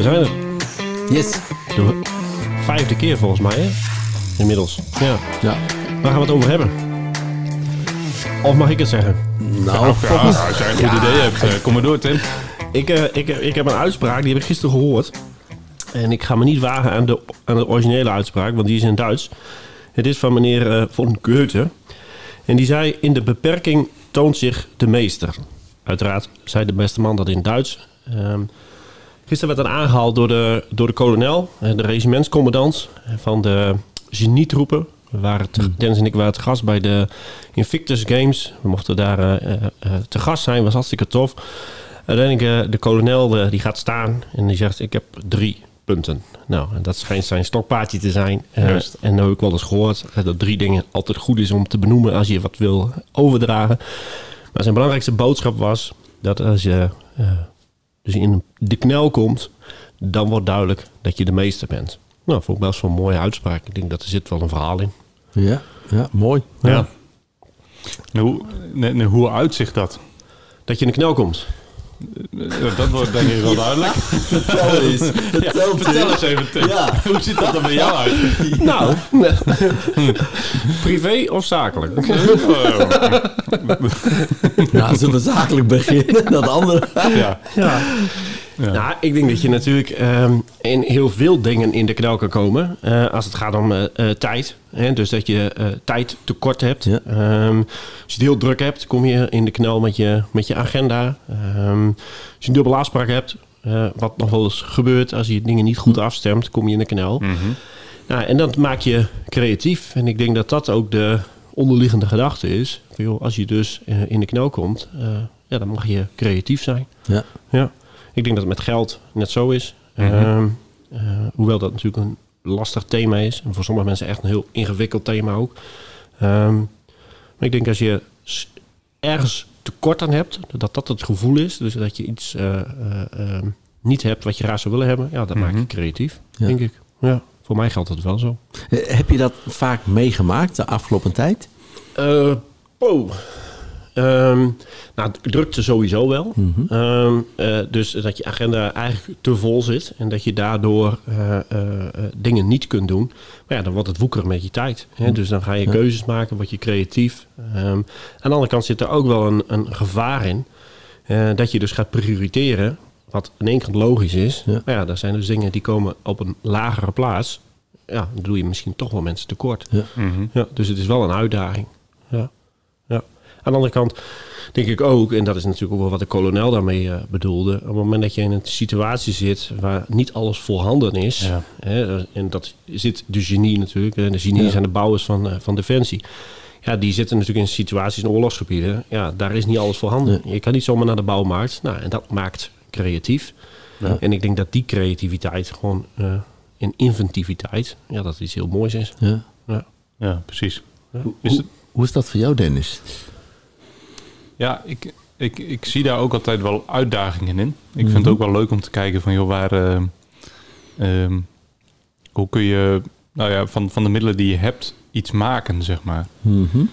We zijn er. Yes. De vijfde keer volgens mij, hè? Inmiddels. Ja. Ja. Waar gaan we het over hebben? Of mag ik het zeggen? Nou, Ja, volgens... als jij een goed idee hebt, eh, kom maar door, Tim. Ik, eh, ik, ik heb een uitspraak, die heb ik gisteren gehoord. En ik ga me niet wagen aan de, aan de originele uitspraak, want die is in Duits. Het is van meneer eh, von Goethe. En die zei, in de beperking toont zich de meester. Uiteraard zei de beste man dat in Duits. Ehm, gisteren werd dat aangehaald door de, door de kolonel, eh, de regimentscommandant van de genietroepen. We waren te, Dennis en ik waren te gast bij de Invictus Games. We mochten daar eh, eh, te gast zijn, was hartstikke tof. Uiteindelijk, eh, de kolonel die gaat staan en die zegt: Ik heb drie punten. Nou, en dat schijnt zijn stokpaardje te zijn. En dan heb ik wel eens gehoord eh, dat drie dingen altijd goed is om te benoemen als je wat wil overdragen. Maar zijn belangrijkste boodschap was dat als je dus in de knel komt, dan wordt duidelijk dat je de meester bent. Nou, vond ik best wel een mooie uitspraak. Ik denk dat er zit wel een verhaal in. Ja, ja, mooi. Ja. Nou, hoe, nee, hoe uitzicht dat? Dat je in de knel komt. Dat wordt denk ik wel duidelijk. Vertel eens. Vertel, Vertel eens even, Tim. Ja. Hoe ziet dat er bij jou uit? Nou, privé of zakelijk? Nou, zullen we zakelijk beginnen? Dat andere. ja. Ja. Nou, ik denk dat je natuurlijk ehm, in heel veel dingen in de knel kan komen. eh, als het gaat om eh, eh, tijd. Hè? Dus dat je tijd tekort hebt. Ja. Ehm, als je het heel druk hebt, kom je in de knel met je, met je agenda. Ehm, als je een dubbele afspraak hebt, wat nog wel eens gebeurt als je dingen niet goed afstemt, kom je in de knel. Nou, en dat maakt je creatief. En ik denk dat dat ook de onderliggende gedachte is. Van, joh, als je dus in de knel komt, ja, dan mag je creatief zijn. Ja. Ja, ik denk dat het met geld net zo is. Ehm, eh, hoewel dat natuurlijk een lastig thema is. En voor sommige mensen echt een heel ingewikkeld thema ook. Ehm, maar ik denk als je ergens tekort aan hebt, dat dat het gevoel is. Dus dat je iets eh, eh, ehm, niet hebt wat je graag zou willen hebben. Ja, dat maakt je creatief, Ja. denk ik. Ja, voor mij geldt het wel zo. Heb je dat vaak meegemaakt de afgelopen tijd? Oh. Ehm, nou, drukte sowieso wel. Ehm, eh, dus dat je agenda eigenlijk te vol zit en dat je daardoor eh, eh, eh, dingen niet kunt doen. Maar ja, dan wordt het woekeren met je tijd. Hè? Dus dan ga je keuzes maken, word je creatief. Ehm, aan de andere kant zit er ook wel een, een gevaar in. eh, dat je dus gaat prioriteren, wat aan de ene kant logisch is. Ja. Maar ja, er zijn dus dingen die komen op een lagere plaats. Ja, dan doe je misschien toch wel mensen tekort. Ja. Ja, dus het is wel een uitdaging. Ja. Aan de andere kant denk ik ook, en dat is natuurlijk ook wel wat de kolonel daarmee eh, bedoelde, op het moment dat je in een situatie zit waar niet alles voorhanden is, Ja. hè, en dat zit de genie natuurlijk, hè, de genie Ja. zijn de bouwers van, eh, van Defensie. Ja, die zitten natuurlijk in situaties in oorlogsgebieden. Ja, daar is niet alles voorhanden. Je kan niet zomaar naar de bouwmarkt. Nou, en dat maakt creatief. Ja. En ik denk dat die creativiteit gewoon eh en inventiviteit, ja, dat iets heel moois is. Ja. Ja. ja, precies. Hoe, Is het- hoe is dat voor jou, Dennis? Ja, ik, ik, ik zie daar ook altijd wel uitdagingen in. Ik vind het ook wel leuk om te kijken van, joh, waar... eh, ehm, hoe kun je, nou ja, van, van de middelen die je hebt, iets maken, zeg maar. Mhm.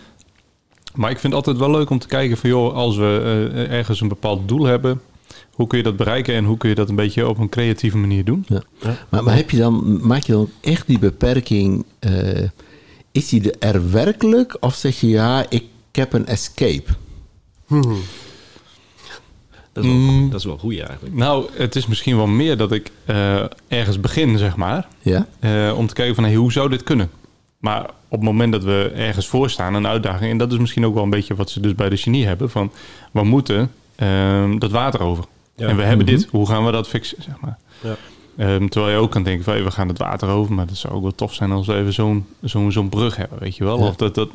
Maar ik vind het altijd wel leuk om te kijken van, joh, als we eh, ergens een bepaald doel hebben... Hoe kun je dat bereiken en hoe kun je dat een beetje op een creatieve manier doen? Ja. Maar, maar heb je dan, maak je dan echt die beperking, eh, is die er werkelijk? Of zeg je ja, ik heb een escape? Dat is, wel, Mm. dat is wel goed eigenlijk. Nou, het is misschien wel meer dat ik eh, ergens begin, zeg maar. Ja? eh, om te kijken van hey, hoe zou dit kunnen? Maar op het moment dat we ergens voor staan, een uitdaging, en dat is misschien ook wel een beetje wat ze dus bij de genie hebben, van we moeten ehm, dat water over. Ja. En we hebben dit, hoe gaan we dat fixen, zeg maar. Ja. Ehm, terwijl je ook kan denken van hey, we gaan het water over, maar dat zou ook wel tof zijn als we even zo'n zo'n zo'n brug hebben, weet je wel? Ja. Of dat, dat,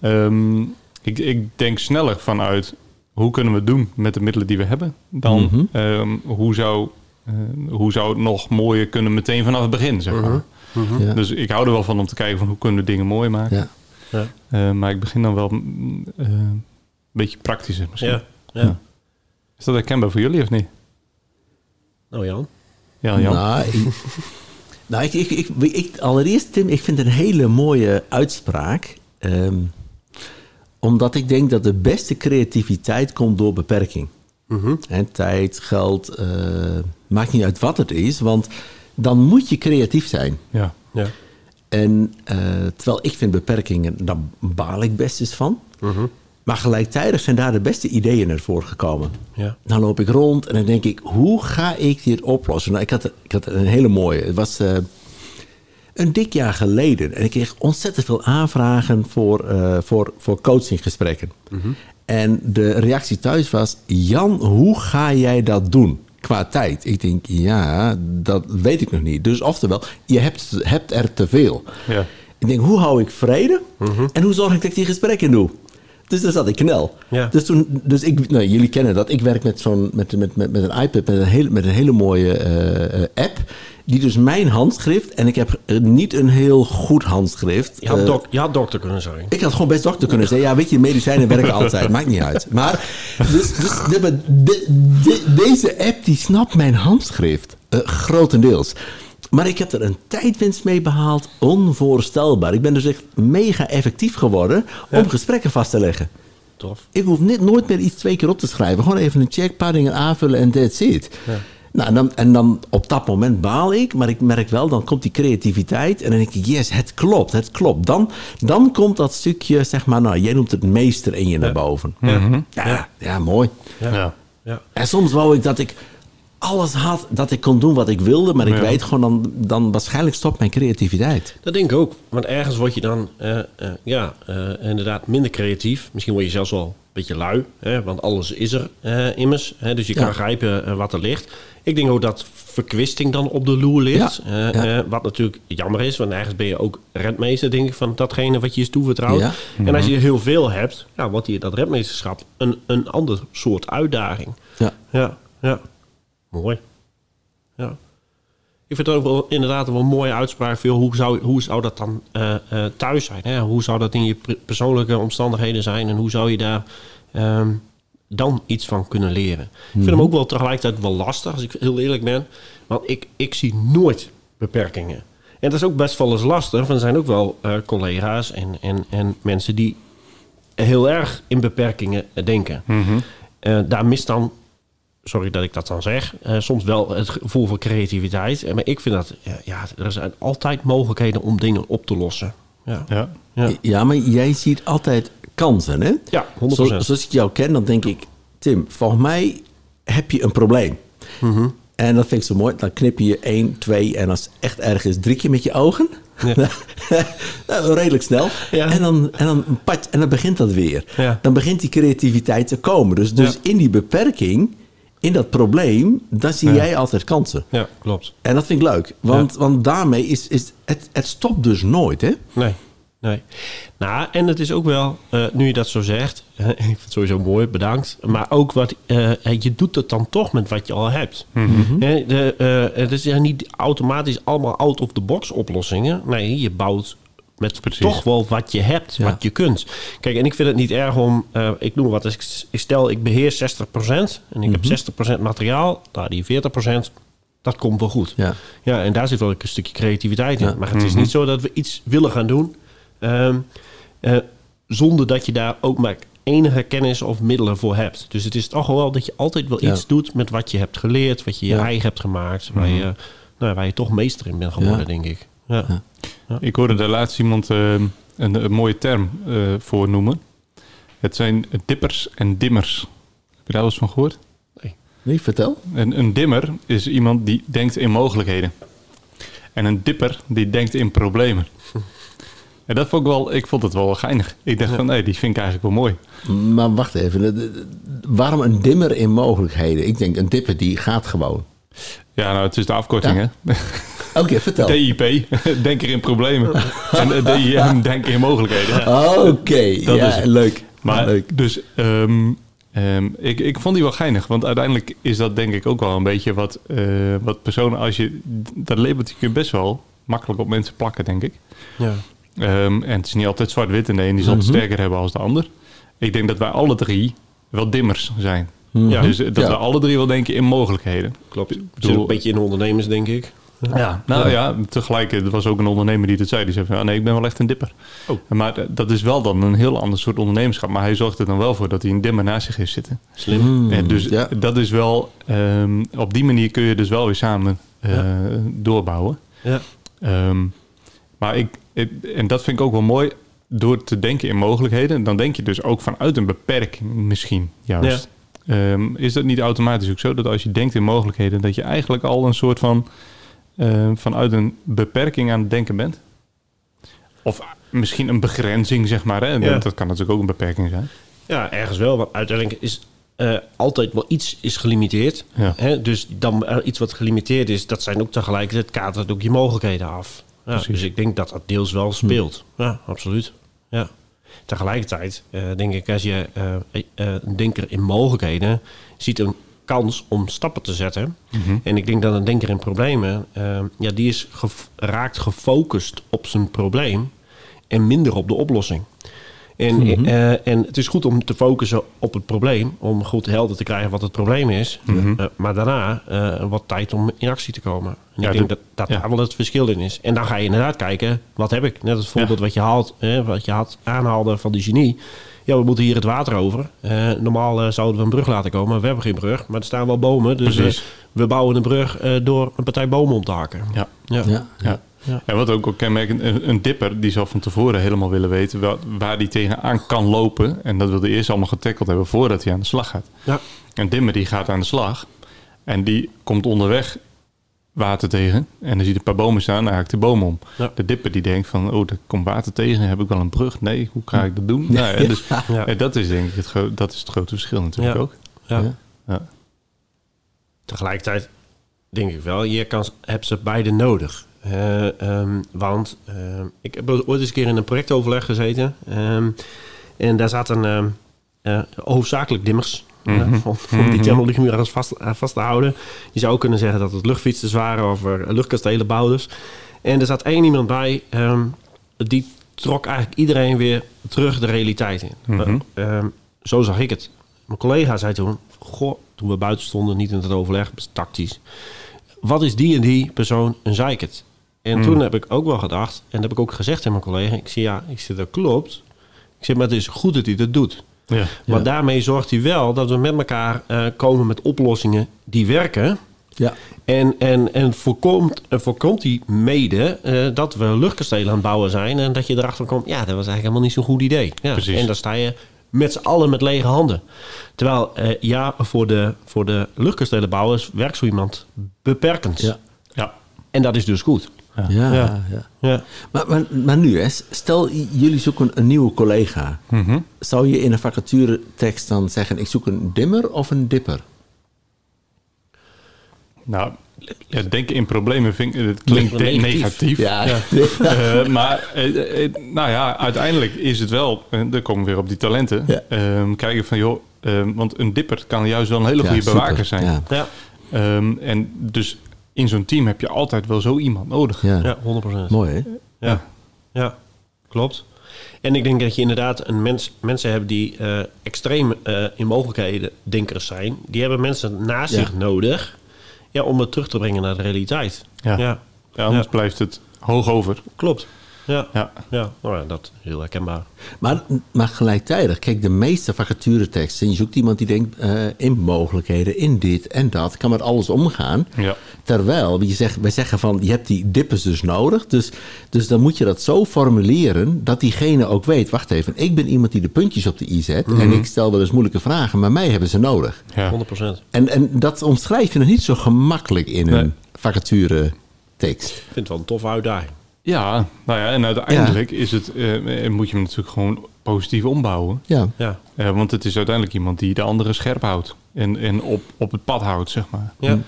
Ehm, ik, ik denk sneller vanuit hoe kunnen we het doen met de middelen die we hebben, dan Mhm. ehm, hoe, zou, eh, hoe zou het nog mooier kunnen meteen vanaf het begin, zeg maar. Ja. Dus ik hou er wel van om te kijken van hoe kunnen we dingen mooi maken. Ja. Ja. Eh, maar ik begin dan wel mm, eh, een beetje praktischer misschien. Ja. ja. Is dat herkenbaar voor jullie of niet? Nou Jan. Ja, Jan. Nou, ik, nou ik, ik, ik, ik- allereerst, Tim, ik vind het een hele mooie uitspraak. Ehm, omdat ik denk dat de beste creativiteit komt door beperking. En tijd, geld, eh, Maakt niet uit wat het is, want dan moet je creatief zijn. Ja. Ja. En eh, terwijl ik vind beperkingen, daar baal ik best eens van. Maar gelijktijdig zijn daar de beste ideeën naar voren gekomen. Ja. Dan loop ik rond en dan denk ik, hoe ga ik dit oplossen? Nou, ik, had, ik had een hele mooie. Het was eh, een dik jaar geleden. En ik kreeg ontzettend veel aanvragen voor, eh, voor, voor coachinggesprekken. En de reactie thuis was, Jan, hoe ga jij dat doen? Qua tijd. Ik denk, ja, dat weet ik nog niet. Dus oftewel, je hebt, hebt er te veel. Ja. Ik denk, hoe hou ik vrede? En hoe zorg ik dat ik die gesprekken doe? Dus daar zat ik knel. Ja. Dus toen, dus ik, nou, jullie kennen dat. Ik werk met zo'n, met, met, met, met een iPad, met een, hele met een hele mooie eh, eh, app. Die dus mijn handschrift, en ik heb niet een heel goed handschrift. Je had, Eh, dok- je had dokter kunnen zijn. ik had gewoon best dokter kunnen zijn. Ja, weet je, medicijnen werken altijd. Maakt niet uit. Maar dus, dus de, de- de- deze app die snapt mijn handschrift. grotendeels. Maar ik heb er een tijdwinst mee behaald. Onvoorstelbaar. Ik ben dus echt mega effectief geworden om gesprekken vast te leggen. Tof. Ik hoef niet, nooit meer iets twee keer op te schrijven. Gewoon even een check, paar dingen aanvullen en that's it. Nou, en dan, en dan op dat moment baal ik, maar ik merk wel, dan komt die creativiteit. En dan denk ik, yes, het klopt, het klopt. Dan, dan komt dat stukje, zeg maar, nou, jij noemt het meester in je naar boven. Ja, ja, mooi. Ja. Ja. Ja. En soms wou ik dat ik alles had, dat ik kon doen wat ik wilde. Maar ik Ja. weet gewoon, dan, dan waarschijnlijk stopt mijn creativiteit. Dat denk ik ook. Want ergens word je dan eh, eh, ja, eh, inderdaad minder creatief. Misschien word je zelfs wel een beetje lui. Hè, want alles is er immers. Hè, dus je kan Ja. eh, wat er ligt. Ik denk ook dat verkwisting dan op de loer ligt. Ja. Ja. wat natuurlijk jammer is. Want ergens ben je ook rentmeester, denk ik, van datgene wat je is toevertrouwd. En als je heel veel hebt, ja, wordt die, dat rentmeesterschap een, een ander soort uitdaging. Ja. Ja, ja. Mooi. Ja. Ik vind het ook wel inderdaad een wel mooie uitspraak. Veel, hoe, zou, hoe zou dat dan eh, eh, thuis zijn? Hè? Hoe zou dat in je per- persoonlijke omstandigheden zijn? En hoe zou je daar ehm, dan iets van kunnen leren? Ik vind hem ook wel tegelijkertijd wel lastig, als ik heel eerlijk ben. Want ik, ik zie nooit beperkingen. En dat is ook best wel eens lastig. Want er zijn ook wel eh, collega's en, en, en mensen die heel erg in beperkingen denken. Eh, daar mist dan sorry dat ik dat dan zeg, eh, soms wel het gevoel van creativiteit. Eh, Maar ik vind dat, ja, ja, er zijn altijd mogelijkheden om dingen op te lossen. Ja, Ja. ja. Ja, maar jij ziet altijd kansen, hè? ja 100%. Zo, zoals ik jou ken, dan denk ik... Tim, volgens mij heb je een probleem. Mhm. En dat vind ik zo mooi. Dan knip je één, twee en als het echt erg is, drie keer met je ogen. Nou, redelijk snel. Ja. En, dan, en, dan, pat, en dan begint dat weer. Ja. Dan begint die creativiteit te komen. Dus, dus Ja. in die beperking, in dat probleem, dan zie jij altijd kansen. ja, klopt. En dat vind ik leuk. Want, want daarmee is, is het, het stopt dus nooit, hè? Nee, nee. Nou, en het is ook wel, eh, nu je dat zo zegt, eh, ik vind het sowieso mooi, bedankt. Maar ook wat, eh, eh, je doet het dan toch met wat je al hebt. Hè, de, eh, het is ja niet automatisch allemaal out-of-the-box oplossingen. Nee, je bouwt met Precies. toch wel wat je hebt, Ja. wat je kunt. Kijk, en ik vind het niet erg om, eh, ik noem wat, ik, stel ik beheer 60% en ik heb 60% materiaal, nou die 40%, dat komt wel goed. Ja. Ja, en daar zit wel een stukje creativiteit in. Ja. Maar het is niet zo dat we iets willen gaan doen... ehm, eh, zonder dat je daar ook maar enige kennis of middelen voor hebt. Dus het is toch wel dat je altijd wel iets doet... met wat je hebt geleerd, wat je je eigen hebt gemaakt... Waar, je, nou, waar je toch meester in bent geworden, denk ik. Ja. Ja. Ik hoorde daar laatst iemand eh, een, een mooie term eh, voor noemen. Het zijn dippers en dimmers. Heb je daar wel eens van gehoord? Nee, vertel. Een, een dimmer is iemand die denkt in mogelijkheden. En een dipper die denkt in problemen. En dat vond ik wel, ik vond het wel geinig. Ik dacht van, nee, die vind ik eigenlijk wel mooi. Maar wacht even. Waarom een dimmer in mogelijkheden? Ik denk, een dipper die gaat gewoon. Ja, nou, het is de afkorting, Ja. hè? Oké, vertel. DIP, denken in problemen. En eh, DIM, denken in mogelijkheden. Oké, Dat ja, leuk. Maar leuk. dus, ehm, ehm, ik, ik vond die wel geinig. Want uiteindelijk is dat denk ik ook wel een beetje wat, eh, wat personen... Als je, dat labeltje kun je best wel makkelijk op mensen plakken, denk ik. Ja. Ehm, en het is niet altijd zwart-wit en de een die zal het Mhm. sterker hebben als de ander. Ik denk dat wij alle drie wel dimmers zijn. Ja. Dus eh, dat Ja. we alle drie wel denken in mogelijkheden. Klopt. Bedoel- een beetje in ondernemers, denk ik. Ja, nou ja, tegelijk, er was ook een ondernemer die dat zei. Die zei van, ja, nee, ik ben wel echt een dipper. Oh. Maar eh, dat is wel dan een heel ander soort ondernemerschap. Maar hij zorgt er dan wel voor dat hij een dimmer naast zich heeft zitten. Slim. En dus ja. dat is wel, ehm, op die manier kun je dus wel weer samen eh, doorbouwen. Ja. Ehm, maar ik, ik- en dat vind ik ook wel mooi, door te denken in mogelijkheden, dan denk je dus ook vanuit een beperking misschien juist. Ehm, is dat niet automatisch ook zo dat als je denkt in mogelijkheden, dat je eigenlijk al een soort van ehm, vanuit een beperking aan het denken bent? Of misschien een begrenzing, zeg maar. Hè? Ja. dat, kan natuurlijk ook een beperking zijn. Ja, ergens wel. Want uiteindelijk is eh, altijd wel iets is gelimiteerd. Ja. Hè? Dus dan eh, iets wat gelimiteerd is, dat zijn ook tegelijkertijd kadert ook je mogelijkheden af. Ja, dus ik denk dat dat deels wel speelt. Ja, absoluut. Ja. Tegelijkertijd eh, denk ik, als je een denker in mogelijkheden ziet een kans om stappen te zetten. En ik denk dat een denker in problemen, eh, ja, die is raakt gefocust op zijn probleem en minder op de oplossing. En, eh, en het is goed om te focussen op het probleem, om goed helder te krijgen wat het probleem is. Eh, maar daarna eh, wat tijd om in actie te komen. En Ja, ik denk dat- dat, ja. daar wel het verschil in is. En dan ga je inderdaad kijken, wat heb ik? Net het voorbeeld wat je haalt, eh, wat je had aanhaalde van die genie. Ja, we moeten hier het water over. Eh, normaal eh, zouden we een brug laten komen, maar we hebben geen brug. Maar er staan wel bomen, dus eh, we bouwen een brug eh, door een partij bomen om te hakken. Ja. Ja. Ja. Ja. Ja. En wat ook wel kenmerkend, een, een dipper die zal van tevoren helemaal willen weten waar die tegenaan kan lopen. En dat wil hij eerst allemaal getackeld hebben voordat hij aan de slag gaat. Ja. Een dimmer die gaat aan de slag en die komt onderweg water tegen. En dan ziet een paar bomen staan en dan haakt de boom om. Ja. De dipper die denkt van, oh, er komt water tegen. Heb ik wel een brug? Nee, hoe ga ik dat doen? Nou, ja, dus, Ja. ja, dat is denk ik het, gro- dat is het grote verschil natuurlijk Ja. ook. Ja. Ja. Ja. Tegelijkertijd denk ik wel, je kan, hebt ze beide nodig. Eh, ehm, want ehm, ik heb ooit eens een keer in een projectoverleg gezeten. ehm, en daar zaten eh, hoofdzakelijk dimmers. Mhm. eh, om, om die thermoluchtmuur aan vast, aan vast te houden. Je zou ook kunnen zeggen dat het luchtfietsers waren of er luchtkastelenbouwers. En er zat één iemand bij, ehm, die trok eigenlijk iedereen weer terug de realiteit in. Mhm. Eh, ehm, zo zag ik het. Mijn collega zei toen, goh, toen we buiten stonden, niet in het overleg, tactisch. Wat is die en die persoon een zeikert? En Mm. toen heb ik ook wel gedacht, en dat heb ik ook gezegd aan mijn collega. Ik zei, ja, ik zeg, dat klopt. Ik zeg, maar het is goed dat hij dat doet. Ja. Maar daarmee zorgt hij wel dat we met elkaar eh, komen met oplossingen die werken. Ja. En, en, en voorkomt, en voorkomt hij mede eh, dat we luchtkastelen aan het bouwen zijn. En dat je erachter komt, ja, dat was eigenlijk helemaal niet zo'n goed idee. Ja, Precies. En dan sta je met z'n allen met lege handen. Terwijl, eh, ja, voor de, voor de luchtkastelenbouwers werkt zo iemand beperkend. Ja. Ja. En dat is dus goed. Ja, Ja. ja. Ja. Maar, maar, maar nu, hè, stel jullie zoeken een nieuwe collega. Mhm. Zou je in een vacaturetekst dan zeggen: ik zoek een dimmer of een dipper? Nou, ja, denken in problemen vind ik, het klinkt Negatief. negatief. Ja, Eh, maar eh, eh, nou ja, uiteindelijk is het wel, en dan komen we weer op die talenten. Ja. Ehm, kijken van joh, ehm, want een dipper kan juist wel een hele Ja, goede super. bewaker zijn. Ja. Ja, Ehm, en dus in zo'n team heb je altijd wel zo iemand nodig. Ja. ja 100%. Mooi, hè? Ja, ja klopt. En ik denk dat je inderdaad een mens, mensen hebt die eh, extreem eh, in mogelijkheden denkers zijn. Die hebben mensen naast Ja. zich nodig ja, om het terug te brengen naar de realiteit. Ja. ja, Ja, anders Ja. blijft het hoog over. klopt. Ja, ja. Ja. Nou ja dat is heel herkenbaar. Maar, maar gelijktijdig, kijk, de meeste vacatureteksten, je zoekt iemand die denkt eh, in mogelijkheden, in dit en dat, kan met alles omgaan. Ja. Terwijl je zegt, wij zeggen van, je hebt die dippers dus nodig. Dus, dus dan moet je dat zo formuleren dat diegene ook weet, wacht even, ik ben iemand die de puntjes op de i zet en ik stel wel eens moeilijke vragen, maar mij hebben ze nodig. Ja. 100%. En, en dat omschrijf je nog niet zo gemakkelijk in een vacature tekst. Ik vind het wel een toffe uitdaging. Ja, nou ja, en uiteindelijk is het, eh, moet je hem natuurlijk gewoon positief ombouwen. Ja, Ja, Eh, want het is uiteindelijk iemand die de andere scherp houdt. En, en op, op het pad houdt, zeg maar. ja.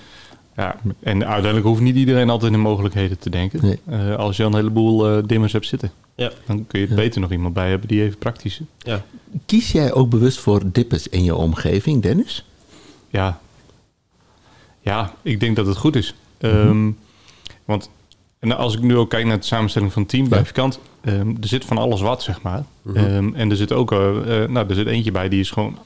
Ja, en uiteindelijk hoeft niet iedereen altijd in mogelijkheden te denken. Nee. Eh, als je al een heleboel eh, dimmers hebt zitten, ja, dan kun je het beter nog iemand bij hebben die even praktisch is. ja. Kies jij ook bewust voor dippers in je omgeving, Dennis? Ja. ja, ik denk dat het goed is. Ehm, want en als ik nu ook kijk naar de samenstelling van het team bij Ja. Vikant, ehm, er zit van alles wat, zeg maar. Ehm, en er zit ook eh, eh, nou, er zit eentje bij die is gewoon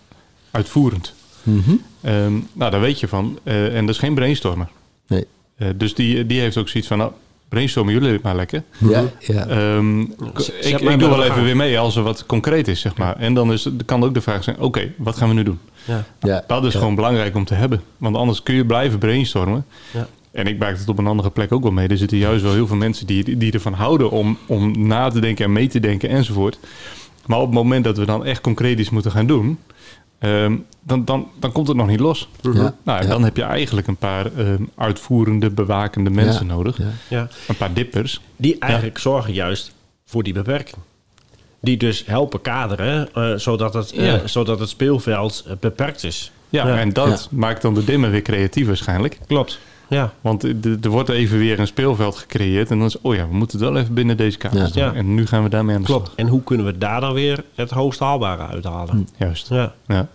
uitvoerend. Mhm. Ehm, nou, daar weet je van. Eh, en dat is geen brainstormer. Nee. Eh, dus die, die heeft ook zoiets van, nou, brainstormen jullie het maar lekker. Ja, ja. Ehm, Zet ik ik doe wel even weer mee als er wat concreet is, zeg maar. En dan is, kan ook de vraag zijn, oké, wat gaan we nu doen? Ja. ja. Dat is Ja. gewoon belangrijk om te hebben. Want anders kun je blijven brainstormen. En ik maak het op een andere plek ook wel mee. Er zitten juist wel heel veel mensen die, die ervan houden om, om na te denken en mee te denken enzovoort. Maar op het moment dat we dan echt concreet iets moeten gaan doen, ehm, dan, dan, dan komt het nog niet los. Ja. Nou, Ja. dan heb je eigenlijk een paar ehm, uitvoerende, bewakende mensen Ja. nodig. Ja. Ja. Een paar dippers. Die eigenlijk zorgen juist voor die beperking. Die dus helpen kaderen, eh, zodat, het, eh, zodat het speelveld eh, beperkt is. Ja, Ja. en dat maakt dan de dimmer weer creatief waarschijnlijk. Klopt. Ja. Want er er wordt even weer een speelveld gecreëerd. En dan is, oh ja, we moeten het wel even binnen deze kaders Ja. En nu gaan we daarmee aan de Klopt. slag. En hoe kunnen we daar dan weer het hoogst haalbare uithalen? Juist. Ja. Ja.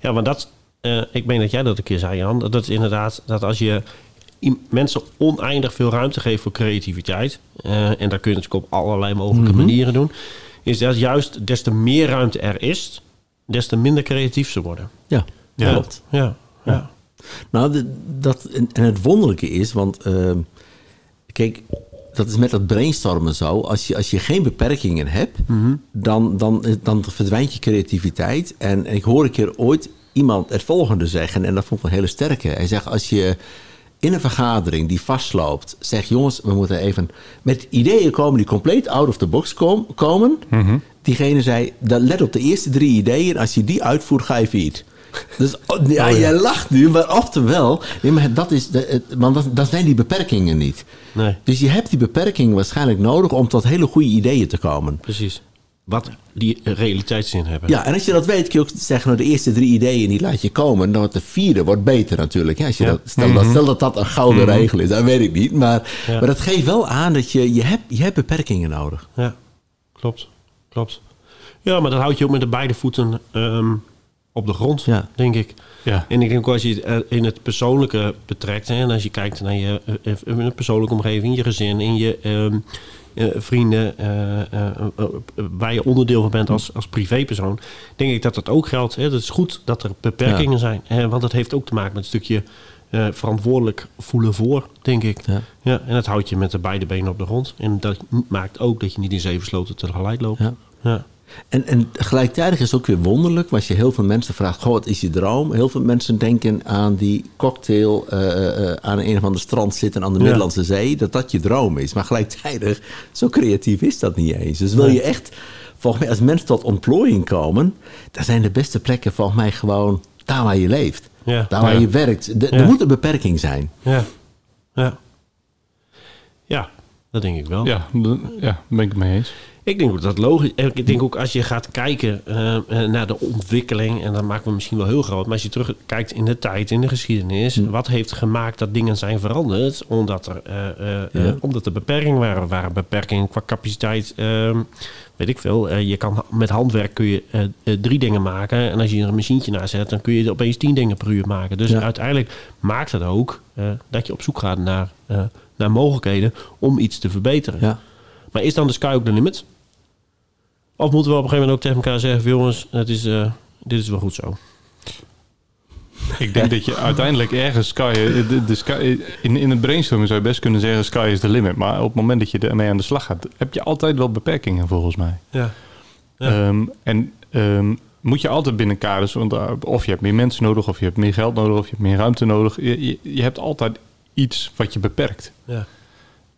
Ja, want dat, eh, ik meen dat jij dat een keer zei, Jan. Dat is inderdaad dat als je mensen oneindig veel ruimte geeft voor creativiteit. eh, en dat kun je natuurlijk op allerlei mogelijke manieren doen. Is dat juist des te meer ruimte er is, des te minder creatief ze worden. Ja, Ja. klopt. Ja, ja. Nou, de- dat, en, het wonderlijke is, want ehm, kijk, dat is met dat brainstormen zo. Als je, als je geen beperkingen hebt, dan, dan, dan verdwijnt je creativiteit. En, ik hoor een keer ooit iemand het volgende zeggen, en dat vond ik een hele sterke. Hij zegt, als je in een vergadering die vastloopt, zegt jongens, we moeten even met ideeën komen die compleet out of the box kom- komen. Diegene zei, let op de eerste drie ideeën. Als je die uitvoert, ga je failliet. Dus oh, ja, jij lacht nu, maar oftewel, nee, maar dat is de, het, want dat, dat zijn die beperkingen niet. Nee, Dus je hebt die beperking waarschijnlijk nodig om tot hele goede ideeën te komen. precies. Wat die realiteitszin hebben. Ja, en als je dat weet, kun je ook zeggen, nou, de eerste drie ideeën die laat je komen. Dan wordt de vierde wordt beter natuurlijk. Ja, als je Ja. dat, stel, dat, stel dat dat een gouden regel is, dat weet ik niet. Maar, maar dat geeft wel aan dat je, je, hebt, je hebt beperkingen nodig. Ja, klopt. Klopt. Ja, maar dat houdt je ook met de beide voeten ehm, op de grond, Ja. denk ik. Ja. En ik denk ook als je het eh, in het persoonlijke betrekt, hè, en als je kijkt naar je eh, eh, een persoonlijke omgeving, je gezin, in je ehm, eh, vrienden, waar je onderdeel van bent als, als privépersoon, denk ik dat dat ook geldt. Hè. Het is goed dat er beperkingen zijn, hè, want dat heeft ook te maken met een stukje eh, verantwoordelijk voelen voor, denk ik. Ja. Ja, en dat houdt je met de beide benen op de grond. En dat maakt ook dat je niet in zeven sloten tegelijk loopt. Ja. En, en gelijktijdig is het ook weer wonderlijk, als je heel veel mensen vraagt, goh, wat is je droom? Heel veel mensen denken aan die cocktail eh, eh, aan een of ander strand zitten aan de Ja. Middellandse Zee, dat dat je droom is. Maar gelijktijdig, zo creatief is dat niet eens. Dus wil Nee. je echt, volgens mij, als mensen tot ontplooiing komen, dan zijn de beste plekken volgens mij gewoon daar waar je leeft. Ja. Daar waar Ja. je werkt. De- Ja. Er moet een beperking zijn. Ja. Ja. Ja, dat denk ik wel. Ja, ja, daar ben ik het mee eens. Ik denk ook dat logisch. Ik denk ook als je gaat kijken eh, eh, naar de ontwikkeling, en dan maken we misschien wel heel groot, maar als je terugkijkt in de tijd, in de geschiedenis, wat heeft gemaakt dat dingen zijn veranderd? Omdat er, eh, Ja. omdat er beperkingen waren. Waren beperkingen qua capaciteit. ehm, weet ik veel. Je kan met handwerk kun je drie dingen maken. En als je er een machientje naast zet, dan kun je opeens tien dingen per uur maken. Dus Ja. uiteindelijk maakt het ook dat je op zoek gaat naar, naar mogelijkheden om iets te verbeteren. Ja. Maar is dan de sky ook de limit? Of moeten we op een gegeven moment ook tegen elkaar zeggen... jongens, het is, eh, dit is wel goed zo. Ik denk dat je uiteindelijk ergens sky, de, de sky in, in het brainstormen zou je best kunnen zeggen sky is the limit. Maar op het moment dat je ermee aan de slag gaat, heb je altijd wel beperkingen volgens mij. Ja. Ja. Ehm, en ehm, moet je altijd binnen kaders, want uh, of je hebt meer mensen nodig, of je hebt meer geld nodig, of je hebt meer ruimte nodig. Je, je, je hebt altijd iets wat je beperkt. Ja.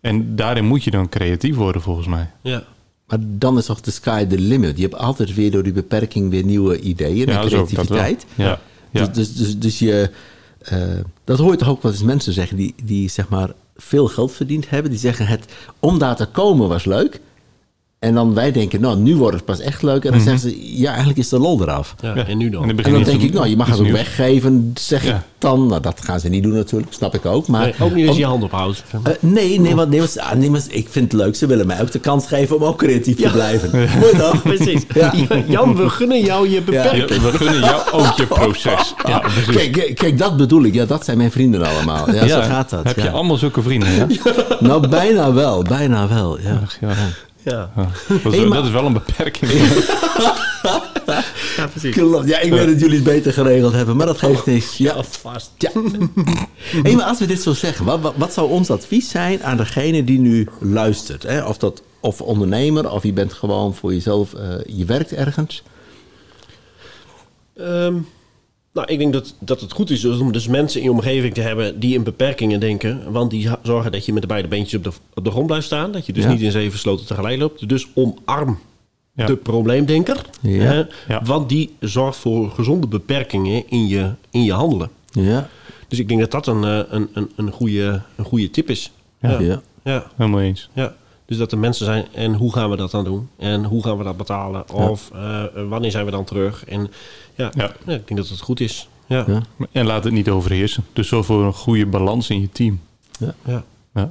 En daarin moet je dan creatief worden volgens mij. Ja. Maar dan is toch de sky the limit. Je hebt altijd weer door die beperking weer nieuwe ideeën en creativiteit. Ja. Ja. Dus, dus, dus, dus je, eh, dat hoor je toch ook wel eens mensen zeggen die, die zeg maar veel geld verdiend hebben. Die zeggen het om daar te komen was leuk. En dan wij denken, nou nu wordt het pas echt leuk. En dan zeggen ze, ja eigenlijk is de lol eraf. ja. En nu dan? En dan En denk ik, nou je mag het ook nieuws. weggeven, zeg Ja. ik dan. Nou dat gaan ze niet doen natuurlijk, snap ik ook. Maar Nee, ook niet als je hand ophoudt. eh, nee, nee, want, nee, want, ah, nee, want ik vind het leuk. Ze willen mij ook de kans geven om ook creatief te blijven. Mooi toch? Precies. Ja. Jan, we gunnen jou je Ja, beperking. we gunnen jou ook je proces. Kijk, kijk, dat bedoel ik. Ja, dat zijn mijn vrienden allemaal. Ja, zo gaat dat. Heb ja. je allemaal zulke vrienden? Ja? Nou, bijna wel. Bijna wel, ja. Ja. Dat, is, Hey, maar- dat is wel een beperking. ja precies. Klopt. Ja, ik weet dat jullie het beter geregeld hebben, maar dat geeft niks. Ja, vast. Ja. Hey, maar als we dit zo zeggen, wat, wat, wat zou ons advies zijn aan degene die nu luistert? Hè? Of, dat, of ondernemer, of je bent gewoon voor jezelf, eh, je werkt ergens. Ehm, nou, ik denk dat, dat het goed is om dus mensen in je omgeving te hebben die in beperkingen denken. Want die zorgen dat je met de beide beentjes op de, op de grond blijft staan. Dat je dus Ja. niet in zeven sloten tegelijk loopt. Dus omarm Ja. de probleemdenker. Ja. Want die zorgt voor gezonde beperkingen in je, in je handelen. Ja, Dus ik denk dat dat een, eh, een, een, een, goede, een goede tip is. ja. Ja. ja. Ja, Helemaal eens. ja. Dus dat er mensen zijn en hoe gaan we dat dan doen? En hoe gaan we dat betalen? Of eh, wanneer zijn we dan terug? En ja, Ja. ja. ik denk dat het goed is. Ja, Ja. En laat het niet overheersen. Dus zorg voor een goede balans in je team. ja, Ja. ja.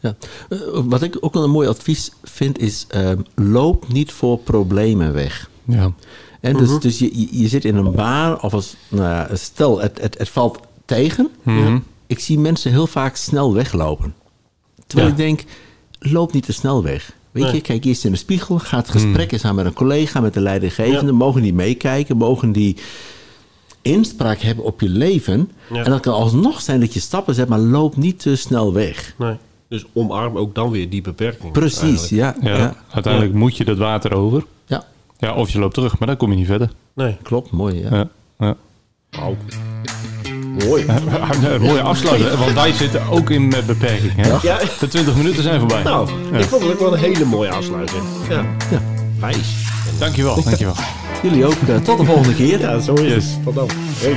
Ja. Eh, wat ik ook wel een mooi advies vind is, eh, loop niet voor problemen weg. Ja. En dus, dus je, je- je zit in een baan of als, nou stel het, het, het valt tegen. Mhm. Ik zie mensen heel vaak snel weglopen. Terwijl Ja. ik denk, loop niet te snel weg. Weet Nee. je, kijk eerst in de spiegel, ga het gesprek eens aan met een collega, met de leidinggevende. Ja. Mogen die meekijken, mogen die inspraak hebben op je leven. Ja. En dat kan alsnog zijn dat je stappen zet, maar loop niet te snel weg. Nee. Dus omarm ook dan weer die beperking. Precies, ja. Ja. Ja, Uiteindelijk moet je dat water over. ja. Ja, of je loopt terug, maar dan kom je niet verder. Nee. klopt, mooi. Ja. Ja. Ja. Wauw. Mooi. Een mooie afsluiter, want wij zitten ook in met beperking. Hè? Ja. De 20 minuten zijn voorbij. Nou, ik vond het ook wel een hele mooie afsluiting. Ja. Ja. Wijs. Dankjewel, dankjewel. Jullie ook. eh, tot de volgende keer. Ja, zo is het. Tot dan. Hey.